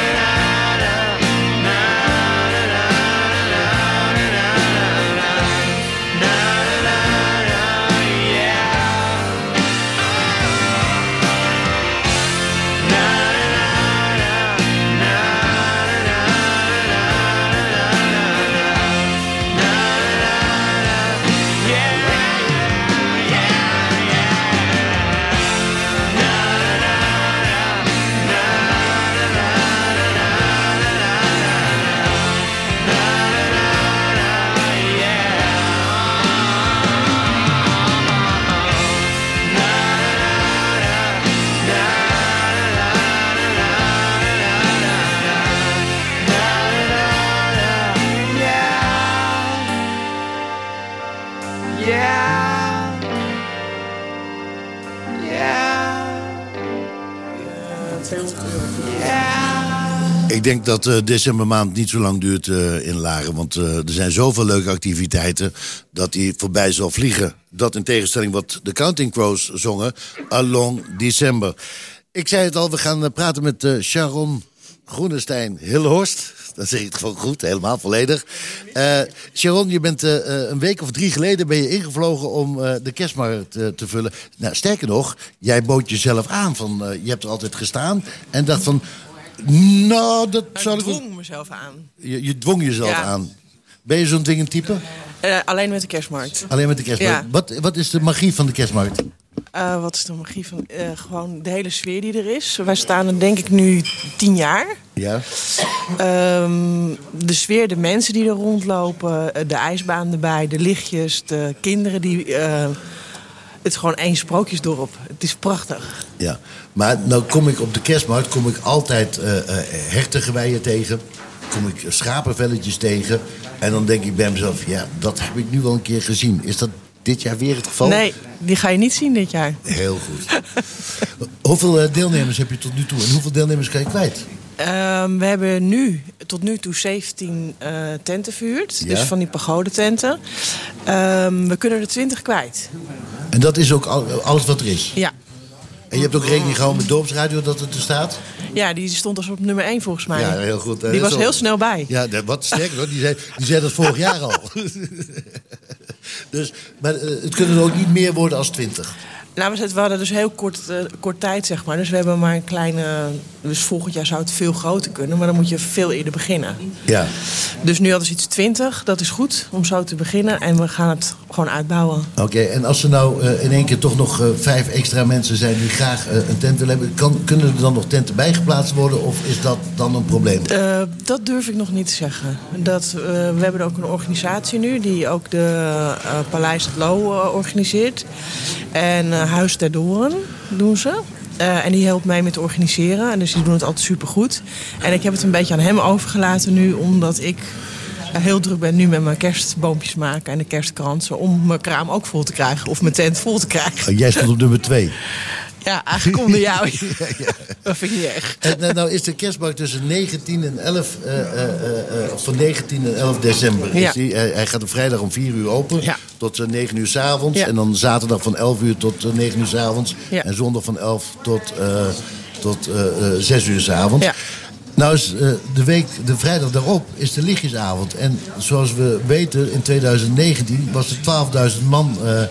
Ik denk dat de decembermaand niet zo lang duurt eh, in Laren. Want eh, er zijn zoveel leuke activiteiten dat die voorbij zal vliegen. Dat in tegenstelling wat de Counting Crows zongen. Along December. Ik zei het al, we gaan eh, praten met eh, Sharon Groenestein Hillhorst. Dan zeg ik gewoon goed, helemaal volledig. Eh, Sharon, je bent eh, eh, een week of drie geleden ben je ingevlogen om eh, de kerstmarkt eh, te vullen. Nou, sterker nog, jij bood jezelf aan. Van, eh, je hebt er altijd gestaan en dacht van... Nou, dat zou Ik ik... dwong mezelf aan. Je, je dwong jezelf Ja. aan. Ben je zo'n dwingend type? Eh, alleen met de kerstmarkt. Alleen met de kerstmarkt. Ja. Wat, wat is de magie van de kerstmarkt? Eh, wat is de magie van... eh, gewoon de hele sfeer die er is. Wij staan er denk ik nu tien jaar. Ja. Ehm, de sfeer, de mensen die er rondlopen, de ijsbaan erbij, de lichtjes, de kinderen die. Het is gewoon één sprookjesdorp. Het is prachtig. ja. Maar nou kom ik op de kerstmarkt kom ik altijd eh hertengeweien tegen. Kom ik schapenvelletjes tegen. En dan denk ik bij mezelf, ja, dat heb ik nu wel een keer gezien. Is dat dit jaar weer het geval? Nee, die ga je niet zien dit jaar. Heel goed. hoeveel eh, deelnemers heb je tot nu toe? En hoeveel deelnemers kan je kwijt? Ehm, we hebben nu tot nu toe 17 eh, tenten verhuurd. Ja. Dus van die pagodententen. Ehm we kunnen er 20 kwijt. En dat is ook al- alles wat er is. Ja. En je hebt ook rekening gehouden met dorpsradio dat het er staat? ja, die stond als op nummer 1 volgens mij. Ja, heel goed. Die was heel snel bij. Ja, wat sterker hoor. Die zei, die zei dat vorig jaar al. dus, maar eh, het kunnen er ook niet meer worden als 20. Nou, we we hadden dus heel kort, eh, kort tijd, zeg maar. Dus we hebben maar een kleine... Dus volgend jaar zou het veel groter kunnen. Maar dan moet je veel eerder beginnen. Ja. Dus nu hadden ze iets 20. Dat is goed om zo te beginnen. En we gaan het gewoon uitbouwen. Oké, en als er nou eh, in één keer toch nog eh, vijf extra mensen zijn die graag een tent willen hebben, kan, kunnen er dan nog tenten bijgeplaatst worden of is dat dan een probleem? Dat durf ik nog niet te zeggen. Dat, we hebben ook een organisatie nu die ook de Paleis het Loo organiseert. En Huis ter Doren doen ze. Eh, en die helpt mij met organiseren. En dus die doen het altijd supergoed. En ik heb het een beetje aan hem overgelaten nu, omdat ik eh, heel druk ben nu met mijn kerstboompjes maken en de kerstkransen. Om mijn kraam ook vol te krijgen of mijn tent vol te krijgen. Oh, Jij stond op nummer twee. Ja, eigenlijk onder jou. Dat vind ik niet erg. En eh, nou is de kerstmarkt tussen 19 en 11, eh, eh, eh, eh, van 19 en 11 december. Ja. Die, hij, hij gaat op vrijdag om 4 uur open Ja. tot eh, 9 uur s avonds. Ja. En dan zaterdag van 11 uur tot eh, 9 uur s avonds. Ja. En zondag van 11 tot, eh tot eh, eh, 6 uur s avonds. Ja. Nou is eh, de week, de vrijdag daarop, is de lichtjesavond. En zoals we weten, in 2019 was er 12.000 man eh,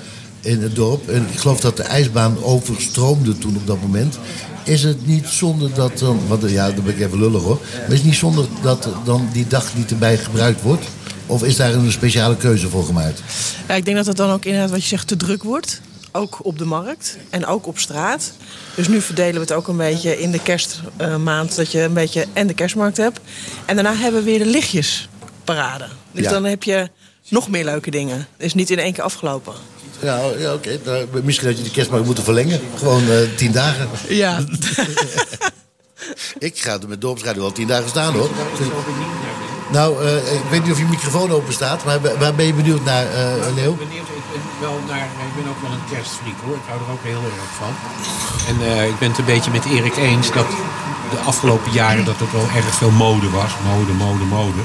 in het dorp. En ik geloof dat de ijsbaan overstroomde toen op dat moment. Is het niet zonde dat dan, want eh, ja, dan ben ik even lullig hoor. Maar is het niet zonde dat dan die dag niet erbij gebruikt wordt? Of is daar een speciale keuze voor gemaakt? Ja, ik denk dat het dan ook inderdaad wat je zegt te druk wordt. Ook op de markt en ook op straat. Dus nu verdelen we het ook een beetje in de kerstmaand. dat je een beetje en de kerstmarkt hebt. En daarna hebben we weer de lichtjesparade. Dus Ja. dan heb je nog meer leuke dingen. Het is niet in één keer afgelopen. Ja, ja oké. Nou, Misschien had je de kerstmarkt moeten verlengen. Gewoon eh, tien dagen. Ja. Ik ga er met dorpsradio al tien dagen staan hoor. Nou, eh, ik weet niet of je microfoon open staat, maar waar- ben je benieuwd naar, eh Leo? benieuwd. Ik ben, wel naar, ik ben ook wel een kerstfreak hoor. Ik hou er ook heel erg van. En eh, ik ben het een beetje met Erik eens dat de afgelopen jaren dat er wel erg veel mode was. Mode, mode, mode.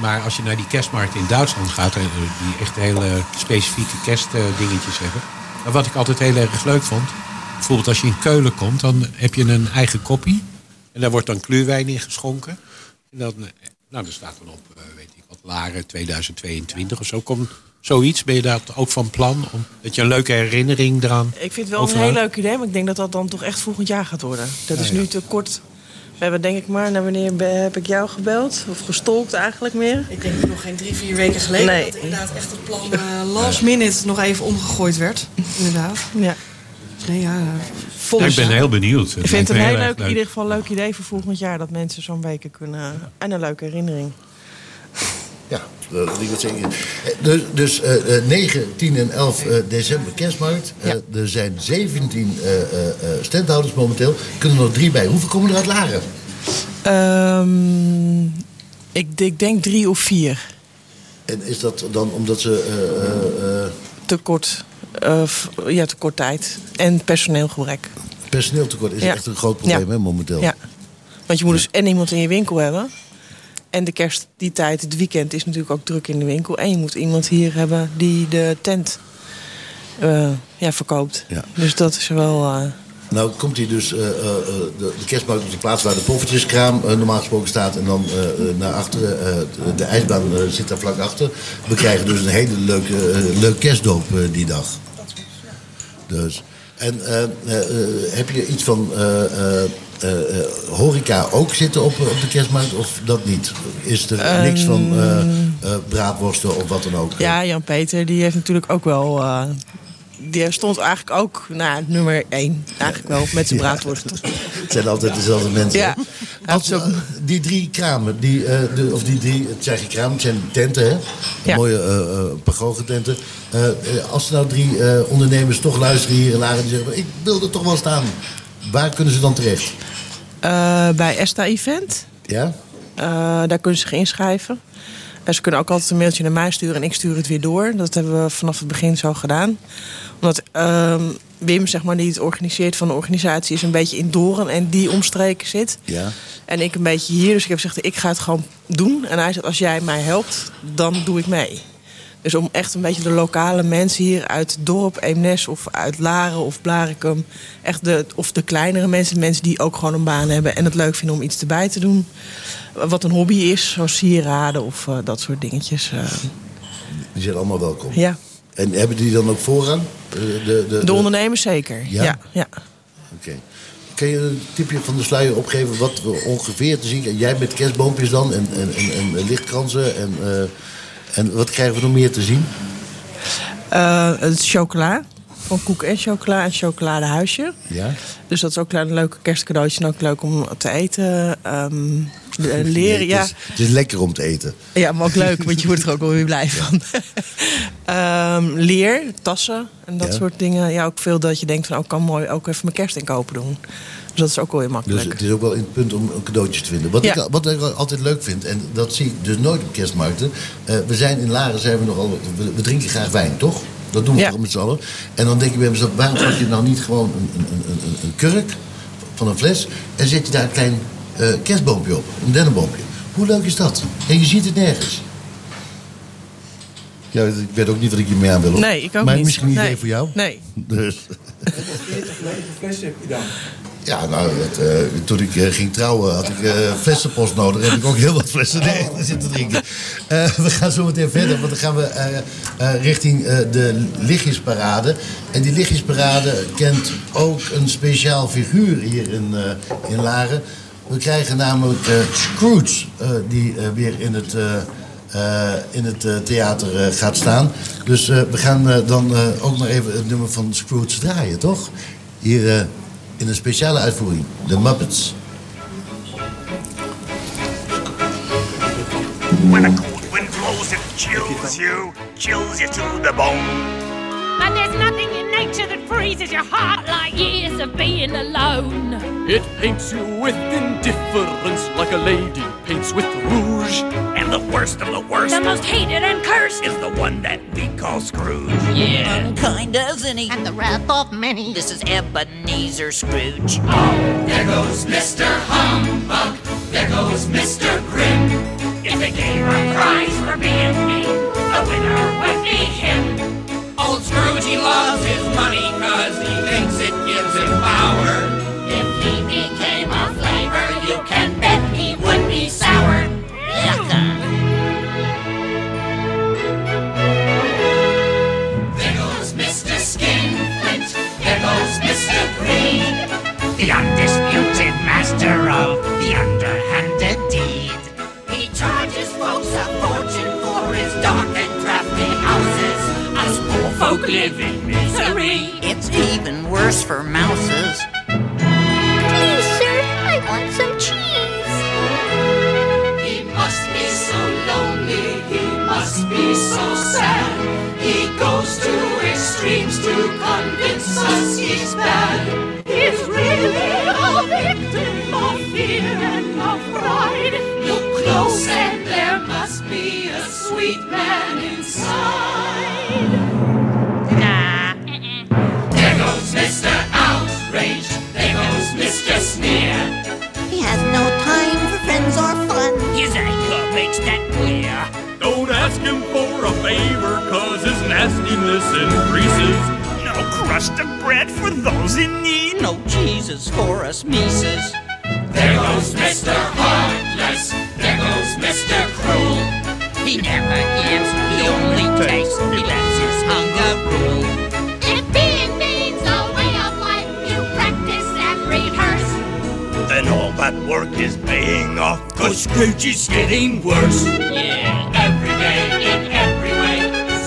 Maar als je naar die kerstmarkt in Duitsland gaat, eh, die echt hele specifieke kerstdingetjes hebben. En wat ik altijd heel erg leuk vond, bijvoorbeeld als je in Keulen komt, dan heb je een eigen koppie. En daar wordt dan kluurwijn in geschonken. En dan, eh, nou, er staat dan op, eh, weet ik wat, Laren 2022 of zo. Kom, zoiets, ben je daar ook van plan? Om, dat je een leuke herinnering eraan Ik vind het wel een heel leuk idee. Maar ik denk dat dat dan toch echt volgend jaar gaat worden. Dat is ja. nu te kort. We hebben denk ik maar, naar wanneer heb ik jou gebeld? Of gestolkt eigenlijk meer? Ik denk nog geen drie, vier weken geleden Nee. dat inderdaad echt het plan eh, last minute nog even omgegooid werd. Inderdaad. Ja. Nee, ja, Ja, volgens ik ben heel benieuwd. Ik vind het een heel leuk, leuk. in ieder geval een leuk idee voor volgend jaar. Dat mensen zo'n weken kunnen... En een leuke herinnering. Ja, dat zeggen. Eh, Dus, dus eh, 9, 10 en 11 eh, december kerstmarkt. Eh, er zijn 17 eh, eh, eh, standhouders momenteel. Kunnen er nog drie bij. Hoeveel komen er uit Laren? Ehm, ik, ik denk drie of vier. En is dat dan omdat ze... Te kort. f- ja, te kort tijd. En personeelgebrek. personeeltekort is Ja. echt een groot probleem Ja. hè, momenteel. Ja. Want je moet dus en iemand in je winkel hebben. En de kerst, die tijd, het weekend is natuurlijk ook druk in de winkel. En je moet iemand hier hebben die de tent eh, ja, verkoopt. Ja. Dus dat is wel... eh, Nou komt hij dus, eh, de, de kerstmarkt op de plaats waar de poffertjeskraam normaal gesproken staat. En dan naar achteren, eh, de- de ijsbaan zit daar vlak achter. We krijgen dus een hele leuke, leuk kerstdoop die dag. Dus. En eh, eh, eh, heb je iets van eh, eh, eh, eh, horeca ook zitten op, op de kerstmarkt of dat niet? Is er niks van eh, eh, braadworsten of wat dan ook? Ja, Jan-Peter, die heeft natuurlijk ook wel... eh, die stond eigenlijk ook nou, nummer één. Eigenlijk wel, met zijn braadworst. Het zijn altijd dezelfde mensen. Ja. Als, eh, die drie kramen, die, eh, de, of die drie, het zijn geen kramen, het zijn tenten, hè? Ja. Mooie uh. Eh, eh, als er nou drie eh, ondernemers toch luisteren hier in Laren die zeggen: Ik wil er toch wel staan. Waar kunnen ze dan terecht? Eh, bij Esta Event. Ja? Eh, daar kunnen ze zich inschrijven. En ze kunnen ook altijd een mailtje naar mij sturen en ik stuur het weer door. Dat hebben we vanaf het begin zo gedaan. Omdat ehm, Wim, zeg maar, die het organiseert van de organisatie, is een beetje in Doren en die omstreken zit. Ja. En ik een beetje hier. Dus ik heb gezegd, ik ga het gewoon doen. En hij zegt, als jij mij helpt, dan doe ik mee. Dus om echt een beetje de lokale mensen hier uit het dorp, Eemnes of uit Laren of Blarikum. Echt de, of de kleinere mensen, mensen die ook gewoon een baan hebben en het leuk vinden om iets erbij te doen. Wat een hobby is, zoals sieraden of eh, dat soort dingetjes. eh, Die zijn allemaal welkom. ja, En hebben die dan ook voorrang? Eh, de, de, de ondernemers zeker. Ja? Ja, ja. Oké. Kun je een tipje van de sluier opgeven wat we ongeveer te zien Jij met kerstboompjes dan en, en, en, en lichtkransen. En, en wat krijgen we nog meer te zien? Eh, het chocola. Van koek en chocola en chocoladehuisje. Ja. Dus dat is ook een leuke kerstcadeautje en ook leuk om te eten. Eh, leren, ja. Het is, het is lekker om te eten. Ja, maar ook leuk, want je wordt er ook wel weer blij van. Ehm, leer, tassen en dat Ja. soort dingen. Ja, ook veel dat je denkt van, oh, ik kan mooi ook even mijn kerstinkopen doen. Dus dat is ook wel Dus makkelijk. het is ook wel in het punt om cadeautjes te vinden. Wat, Ja. ik, wat ik altijd leuk vind, en dat zie ik dus nooit op kerstmarkten. eh, we zijn in Laren, zijn we nogal, we, we drinken graag wijn, toch? Dat doen we Ja. toch met z'n allen. En dan denk je bij mezelf, waarom pak je nou niet gewoon een, een, een, een, een kurk van een fles... en zet je daar een klein eh, kerstboompje op, een dennenboompje. Hoe leuk is dat? En je ziet het nergens. Ja, ik weet ook niet wat ik hiermee aan wil. hoor. Nee, ik ook maar niet. misschien een idee Nee. voor jou? Nee. Dus. Ja, nou, dat, eh, toen ik eh, ging trouwen had ik eh, flessenpost nodig. Heb ik ook heel wat flessen nee, zitten drinken. Eh, we gaan zo meteen verder, want dan gaan we eh, eh, richting eh, de lichtjesparade. En die lichtjesparade kent ook een speciaal figuur hier in, eh, in Laren. We krijgen namelijk eh, Scrooge, eh, die eh, weer in het... eh, eh, in het eh, theater eh, gaat staan. Dus eh, we gaan eh, dan eh, ook nog even het nummer van Scrooge draaien, toch? Hier eh, in een speciale uitvoering, de Muppets. When a cold wind blows, it chills you, chills you to the bone. And there's nothing in nature that freezes your heart like years of being alone. It paints you with indifference like a lady paints with rouge. And the worst of the worst The most hated and cursed. is the one that we call Scrooge. Yeah. Unkind as any, and the wrath of many. This is Ebenezer Scrooge. Oh, There goes Mr. Humbug, there goes Mr. Grim. If they gave a prize for being mean, the winner would be him. Old Scrooge, he loves his money cause he thinks it gives him power. If he became a flavor, you can bet he would be sour. Yucca. Goes Mr. Skinflint, goes Mr. Green, the undisputed master of the underhanded folk live in misery. It's even worse for mouses. Please, sir, I want some cheese. He must be so lonely, he must be so sad. He goes to extremes to convince us he's bad. He's really a victim of fear and of pride. Look close and there must be a sweet man inside. Mr. Outrage, there goes Mr. Sneer. He has no time for friends or fun. His anger makes that clear. Don't ask him for a favor, cause his nastiness increases. No crust of bread for those in need. No Jesus for us Mises. There goes Mr. Heartless, there goes Mr. Cruel. He never work is paying off, cause Scrooge is getting worse. Yeah, every day, in every way,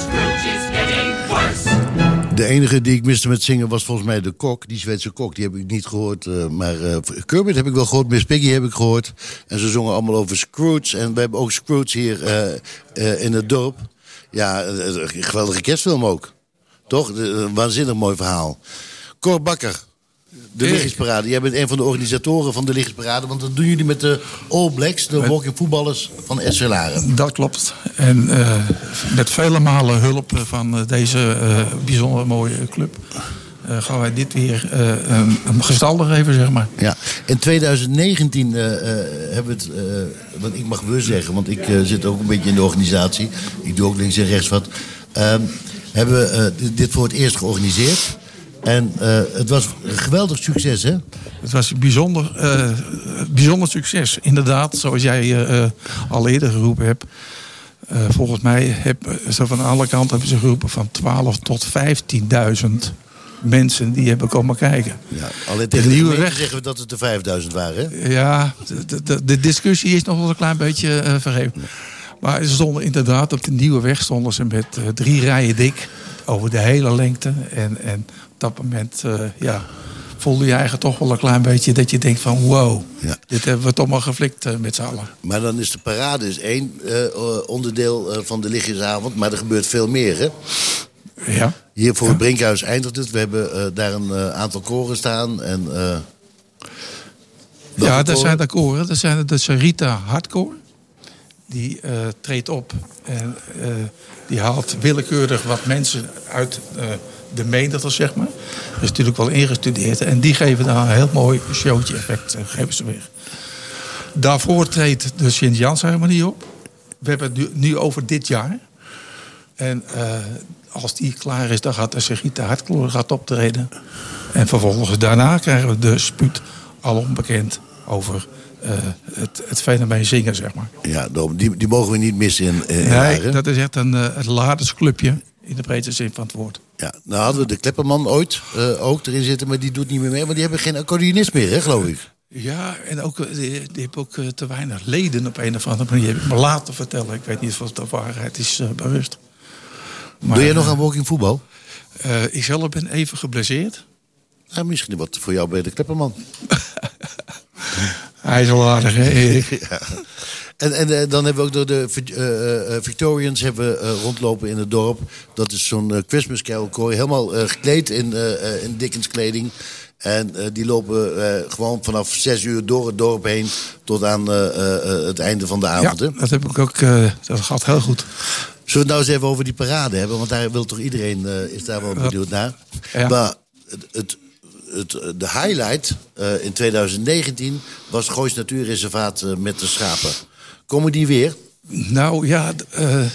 Scrooge is getting worse. De enige die ik miste met zingen was volgens mij de kok, die Zweedse kok. Die heb ik niet gehoord. eh, maar eh Kermit heb ik wel gehoord, Miss Piggy heb ik gehoord. En ze zongen allemaal over Scrooge. En we hebben ook Scrooge hier eh, eh, in het dorp. Ja, een geweldige kerstfilm ook. Toch? Een waanzinnig mooi verhaal. Cor Bakker, de Ik. Lichtjesparade. Jij bent een van de organisatoren van de Lichtjesparade. Want dat doen jullie met de All Blacks, de walking voetballers van SC Laren. Dat klopt. En eh, met vele malen hulp van eh, deze eh, bijzonder mooie club... eh, gaan wij dit weer eh, een, een gestalte geven, zeg maar. Ja, in 2019 eh, eh, hebben we het, eh, want ik mag we zeggen, want ik zit ook een beetje in de organisatie. Ik doe ook links en rechts wat. Ehm, hebben we eh, dit- dit voor het eerst georganiseerd. En eh, het was een geweldig succes, hè? Het was een bijzonder, eh, bijzonder succes. Inderdaad, zoals jij eh, al eerder geroepen hebt. Volgens mij heb, zo van alle kanten hebben ze geroepen van 12 tot 15.000 mensen die hebben komen kijken. Ja, alleen De tegen de nieuwe weg. zeggen we dat het er 5000 waren, hè? Ja, de, de, de discussie is nog wel een klein beetje vergeven. Maar ze stonden inderdaad op de nieuwe weg stonden ze met drie rijen dik over de hele lengte. En, en dat moment, eh, ja, voelde je eigenlijk toch wel een klein beetje dat je denkt van wow, dit hebben we toch maar geflikt eh, met z'n allen. Maar dan is de parade is één eh, onderdeel van de lichtjesavond. Maar er gebeurt veel meer, hè? Ja. Hier voor het Brinkhuis eindigt het. We hebben daar een aantal koren staan. En, Ja, dat zijn de koren. Dat zijn de Sarita Hardcore. Die eh, treedt op en die haalt willekeurig wat mensen uit de menigte, zeg maar. Dat is natuurlijk wel ingestudeerd. En die geven daar een heel mooi showtje effect, eh, geven ze weg. Daarvoor treedt de Sint-Jan-ceremonie op. We hebben het nu, nu over dit jaar. En eh, als die klaar is, dan gaat de Sarita Hardcore gaat optreden. En vervolgens daarna krijgen we de spuut al onbekend over eh, het, het fenomeen zingen, zeg maar. Ja, die, die mogen we niet missen in, in Nee, dat is echt een uh, het ladersclubje in de breedste zin van het woord. Ja, nou hadden we de Klepperman ooit eh, ook erin zitten, maar die doet niet meer mee. Want die hebben geen accordeonist meer, hè, geloof ik. Ja, en ook, eh, die, die heeft ook eh, te weinig leden op een of andere manier. Heb ik me laten vertellen. Ik weet niet of het de waarheid is bewust. Maar, Doe jij nog aan walking voetbal? eh, ik zelf ben even geblesseerd. Ja, misschien wat voor jou bij de Klepperman. Hij is wel aardig, hè, Erik? ja. En, en eh, dan hebben we ook door de eh, eh, Victorians hebben, rondlopen in het dorp. Dat is zo'n Christmas Carol helemaal gekleed in, in Dickens kleding. En die lopen gewoon vanaf zes uur door het dorp heen tot aan het einde van de avond. Ja, hè? dat heb ik ook. dat gaat heel goed. Zullen we het nou eens even over die parade hebben? Want daar wil toch iedereen, is daar wel benieuwd naar. Ja. Maar het, het, het, de highlight in 2019 was Goois Natuurreservaat met de schapen. Komen die weer? Nou ja, d- eh,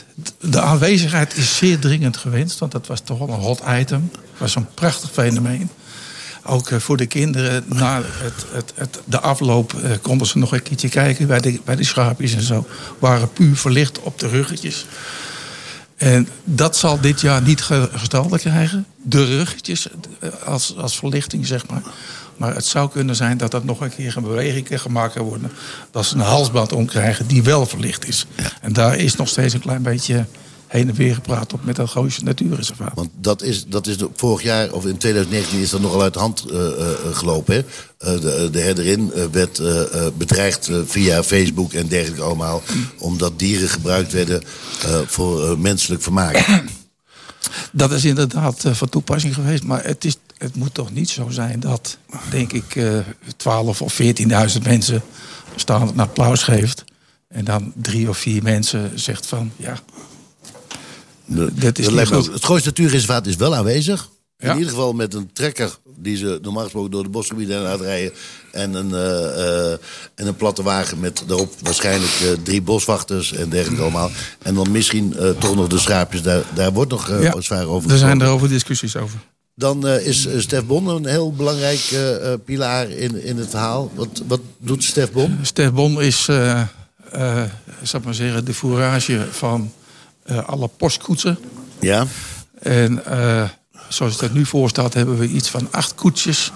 de aanwezigheid is zeer dringend gewenst. Want dat was toch wel een hot item. Het was een prachtig fenomeen. Ook eh, voor de kinderen, na het, het, het, de afloop eh, konden ze nog een keertje kijken bij de, bij de schaapjes en zo. Waren puur verlicht op de ruggetjes. En dat zal dit jaar niet ge- gestalte krijgen. De ruggetjes als, als verlichting, zeg maar. Maar het zou kunnen zijn dat dat nog een keer een beweging gemaakt kan worden. Dat ze een halsband omkrijgen die wel verlicht is. En daar is nog steeds een klein beetje heen en weer gepraat op met dat Gooise Natuurreservaat. Want dat is, dat is de, vorig jaar, of in 2019, is dat nogal uit de hand eh, eh, gelopen. Hè? Eh, de, de herderin werd bedreigd via Facebook en dergelijke allemaal. Omdat dieren gebruikt werden voor menselijk vermaak. Dat is inderdaad van toepassing geweest. Maar het, is, het moet toch niet zo zijn dat, denk ik, eh 12 of 14.000 mensen staan een applaus geeft. En dan drie of vier mensen zegt van, ja, De- Dit is dat niet goed. Het Goois Natuurreservaat is wel aanwezig. Ja. In ieder geval met een trekker die ze normaal gesproken door de bosgebieden heen uitrijden. En een, eh, en een platte wagen met daarop waarschijnlijk drie boswachters en dergelijke allemaal. En dan misschien toch nog de schaapjes. Daar, daar wordt nog Ja, zwaar over er zijn er over discussies over. Dan eh, is Stef Bon een heel belangrijk eh, eh, pilaar in, in het verhaal. Wat, wat doet Stef Bon? Stef Bon is, eh, zal ik maar zeggen, de fourage van alle postkoetsen. Ja. En zoals het er nu voor staat, hebben we iets van acht koetsjes.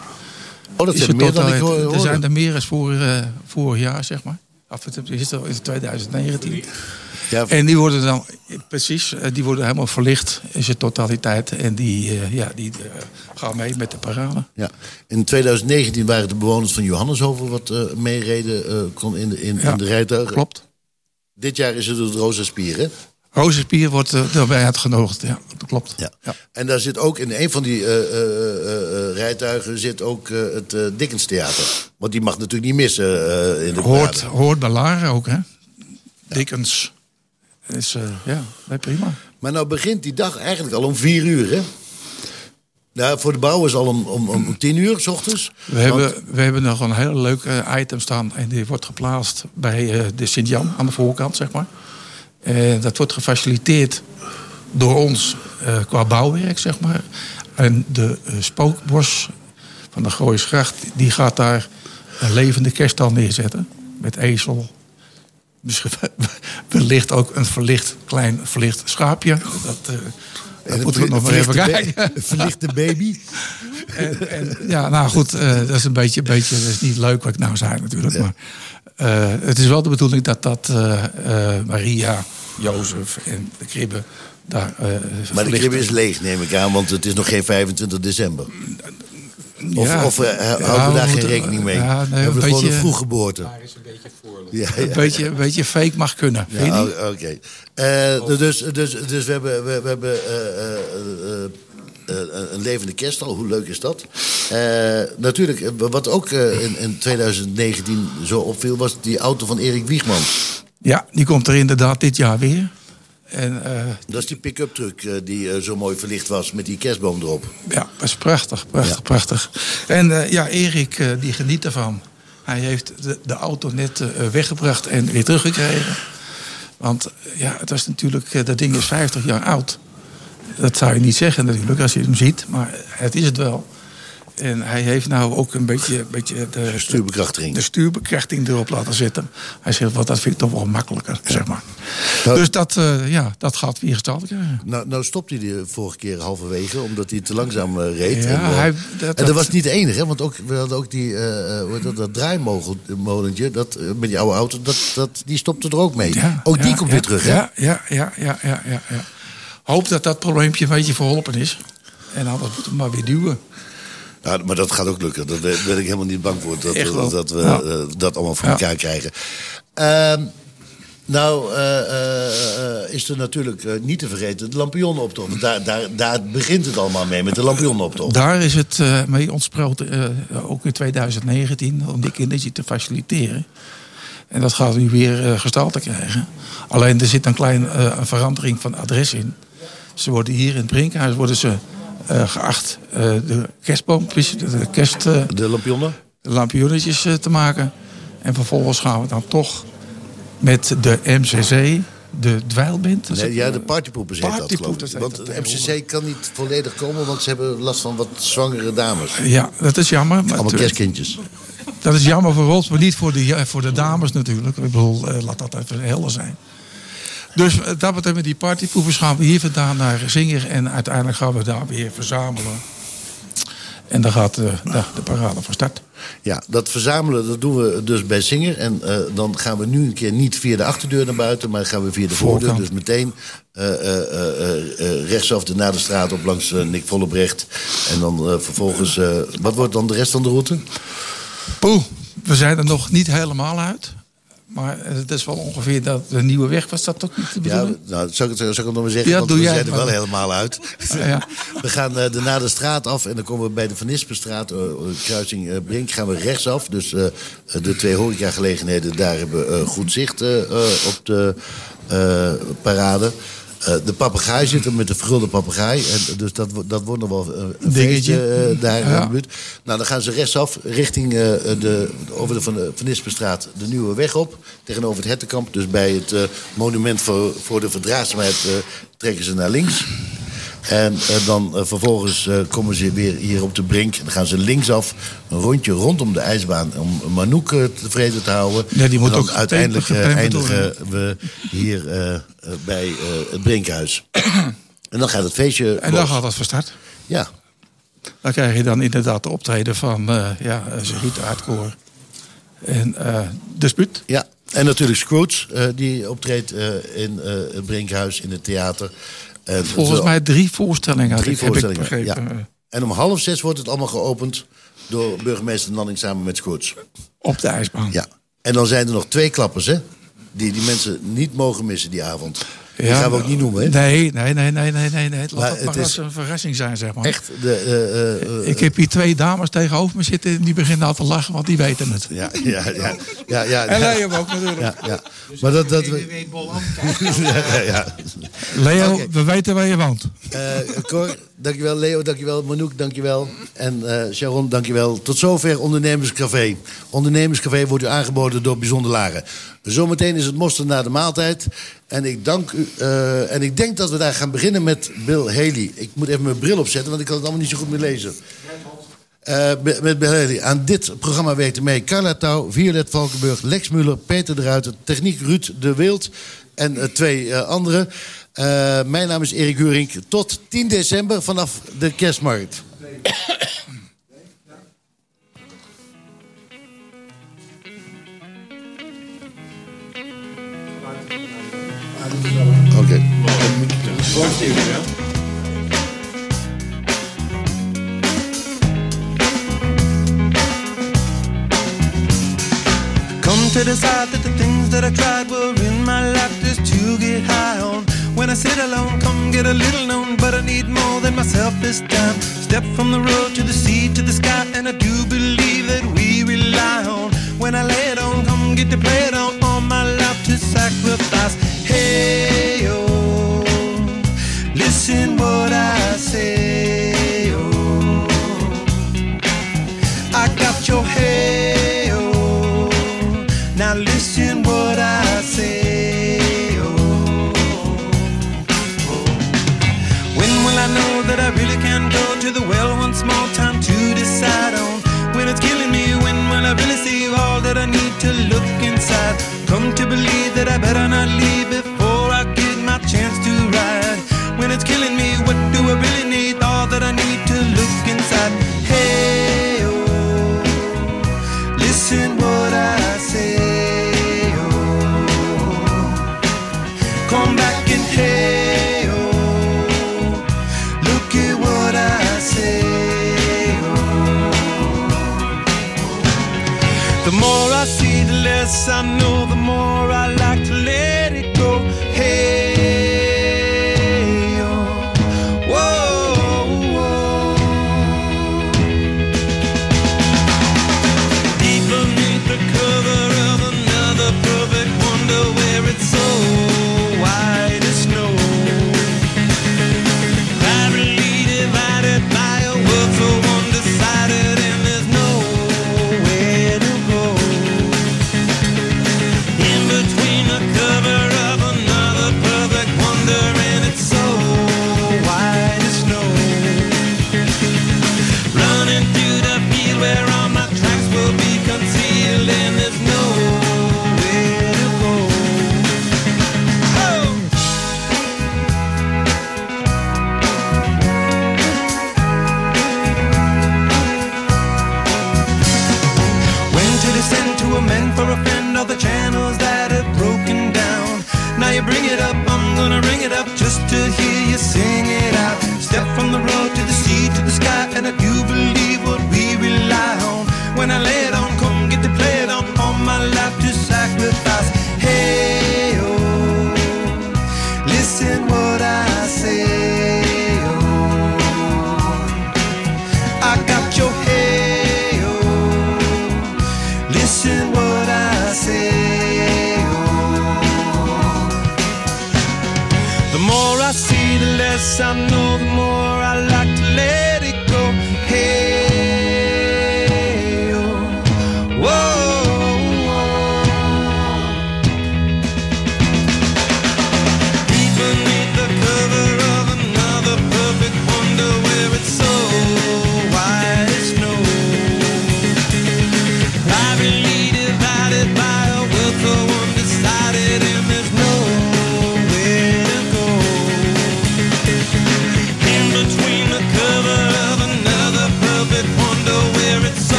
Oh, dat Is zijn meer dan ik hoor- Er zijn er meer als voor, eh, vorig jaar, zeg maar. Of het is het in 2019. Ja. En die worden dan, precies, eh, die worden helemaal verlicht in zijn totaliteit. En die, eh, ja, die eh, gaan mee met de parade. Ja. In 2019 waren de bewoners van Johanneshoven wat eh meereden eh, kon in, de, in, Ja, in de rijtuigen. Klopt. Dit jaar is het het Rosa? Rozenspier wordt eh, daarbij uitgenodigd, ja, dat klopt. Ja. En daar zit ook in een van die eh, eh, rijtuigen zit ook het Dickens Theater. Want die mag natuurlijk niet missen in de Hoort, hoort bij Laren ook, hè? Dickens. Is, ja, nee, prima. Maar nou begint die dag eigenlijk al om vier uur, hè? Nou, voor de bouwers al om, om, om tien uur, s ochtends. We hebben, we hebben nog een heel leuk eh, item staan. En die wordt geplaatst bij de Sint-Jan aan de voorkant, zeg maar. En dat wordt gefaciliteerd door ons eh, qua bouwwerk, zeg maar. En de eh, spookbos van de Gooisgracht, die gaat daar een levende kerststal neerzetten. Met ezel. Misschien wellicht ook een verlicht, klein verlicht schaapje. Dat, eh, dat een moeten we nog maar even kijken. verlichte baby. En, en, ja, nou goed, eh, dat is een beetje, een beetje dat is niet leuk wat ik nou zei natuurlijk. Maar eh, het is wel de bedoeling dat, dat eh, eh, Maria, Jozef en de kribben daar. eh, Maar de verlichten. krib is leeg, neem ik aan, want het is nog geen 25 december. Of, Ja. of eh, houden we we daar geen rekening mee? ja, nee, we hebben een gewoon een beetje- vroeggeboorte. Ja, ja. Een, beetje, een beetje fake mag kunnen. Oké. Eh, dus, dus, dus we hebben, we, we hebben eh, eh, eh, eh, een levende kerst al. Hoe leuk is dat? Eh, natuurlijk, wat ook in, in 2019 zo opviel... was die auto van Erik Wiegman. Ja, die komt er inderdaad dit jaar weer. En eh, Dat is die pick-up truck eh, die eh, zo mooi verlicht was... met die kerstboom erop. ja, dat is prachtig, prachtig, prachtig. En ja, Erik die geniet ervan. Hij heeft de, de auto net weggebracht en weer teruggekregen. Want ja, het was natuurlijk, dat ding is 50 jaar oud. Dat zou je niet zeggen natuurlijk als je hem ziet, maar het is het wel. En hij heeft nou ook een beetje, een beetje de, Stuurbekrachtiging. de stuurbekrachtiging erop laten zitten. Hij zegt, wat dat vind ik toch wel makkelijker, zeg maar. Nou- dus dat, eh, ja, dat gaat weer gestalte krijgen. Nou, nou stopte hij de vorige keer halverwege, omdat hij te langzaam eh, reed. Ja, en, eh, hij- en dat- dat- was niet de enige, hè, want ook, we hadden ook die, dat, dat draaimolentje, dat, met die oude auto, dat, dat, die stopte er ook mee. Ja, ook die komt weer terug, hè? Ja, ja, ja, ja, ja, ja, ja. Hoop dat dat probleempje een beetje verholpen is. En anders moeten we maar weer duwen. Ja, maar dat gaat ook lukken. Daar ben ik helemaal niet bang voor. Dat, dat we Ja. eh, dat allemaal voor elkaar krijgen. Ehm, nou, eh, eh, eh, is er natuurlijk eh, niet te vergeten de lampionnenoptocht. Want Daar, daar, daar begint het allemaal mee, met de lampionnenoptocht. Daar is het eh, mee ontsproten, eh, ook in 2019, om die kindertje te faciliteren. En dat gaat nu weer eh, gestalte krijgen. Alleen er zit een kleine eh, verandering van adres in. Ze worden hier in het Brinkhuis worden ze, eh, geacht eh, de kerstboompjes, de kerst... eh, De lampionnen? de lampionnetjes eh, te maken. En vervolgens gaan we dan toch met de MCC, de dweilband. Nee, ja, de partypoepers heet dat, geloof ik. Want de MCC kan niet volledig komen, want ze hebben last van wat zwangere dames. Ja, dat is jammer. Maar Allemaal kerstkindjes. Dat is jammer voor ons, maar niet voor de, voor de dames natuurlijk. Ik bedoel, eh, laat dat even helder zijn. Dus dat betreft met die partypoepers gaan we hier vandaan naar Zinger. En uiteindelijk gaan we daar weer verzamelen. En dan gaat eh, de, de parade van start. Ja, dat verzamelen dat doen we dus bij Singer. En eh, dan gaan we nu een keer niet via de achterdeur naar buiten, maar gaan we via de voordeur. Voorkant. Dus meteen eh, eh, eh, rechtsaf de Naderstraat op langs Nick Vollebrecht. En dan vervolgens, wat wordt dan de rest van de route? Poeh, we zijn er nog niet helemaal uit. Maar het is wel ongeveer dat de nieuwe weg was dat ook niet te Ja, bedoelen? nou, zal ik het, zal ik het nog maar zeggen? Ja, want doe we jij zijn er wel helemaal uit. Ja. We gaan eh, de Naderstraat af en dan komen we bij de Van Nispenstraat, eh, eh, kruising Brink, gaan we rechtsaf. Dus de twee horecagelegenheden, daar hebben we goed zicht op de parade. Eh, de papegaai zit er met de vergulde papegaai. En dus dat, dat wordt nog wel eh, een Dingetje. feestje daar in Ja. de buurt. Nou, dan gaan ze rechtsaf richting de, over de Van, de Van Nispenstraat de Nieuwe Weg op. Tegenover het Hettenkamp. Dus bij het monument voor, voor de verdraagzaamheid trekken ze naar links. En eh, dan eh, vervolgens eh, komen ze weer hier op de brink. Dan gaan ze linksaf een rondje rondom de ijsbaan om Manouk tevreden te houden. Ja, die moet en dan ook uiteindelijk eindigen we hier bij het Brinkhuis. en dan gaat het feestje. En dan los. gaat dat van start. Ja. Dan krijg je dan inderdaad de optreden van ja, Zerita Uitkoor en Dispuut. Ja, en natuurlijk Scrooge, die optreedt in het Brinkhuis in het theater. En Volgens mij drie voorstellingen. Drie voorstellingen, heb ik ja. En om half zes wordt het allemaal geopend door burgemeester Nanning samen met Scrooge. Op de ijsbaan. Ja. En dan zijn er nog twee klappers, hè? Die die mensen niet mogen missen die avond. Die Ja, gaan we ook niet noemen, hè? Nee, nee, nee, nee, nee, nee. nee. Laat Maar het het maar als een verrassing zijn, zeg maar. Echt, de, eh, eh, ik heb hier twee dames tegenover me zitten en die beginnen al te lachen, want die weten het. Ja, ja, ja. ja, ja En. Leo ook natuurlijk. Ja, ja. Maar dat... dat we... ja, ja, ja. Leo, we weten waar je woont. Eh Cor, dankjewel. Leo, dankjewel. Manouk, dankjewel. En eh Sharon, dankjewel. Tot zover Ondernemerscafé. Ondernemerscafé wordt u aangeboden door Bijzonder Laren. Zometeen is het mosterd na de maaltijd. En ik, dank u, eh, en ik denk dat we daar gaan beginnen met Bill Haley. Ik moet even mijn bril opzetten, want ik kan het allemaal niet zo goed meer lezen. Eh, met Bill Haley. Aan dit programma weten mee Carla Touw, Violet Valkenburg, Lex Muller, Peter de Ruiter, Techniek Ruud de Wild en twee anderen. Uh, mijn naam is Erik Huring. Tot 10 december vanaf de kerstmarkt. Oké. Okay. Come to decide that the things that I tried were in my life just to get high on. When I sit alone, come get a little known, but I need more than myself this time. Step from the road to the sea to the sky, and I do believe that we rely on. When I lay it on, come get to play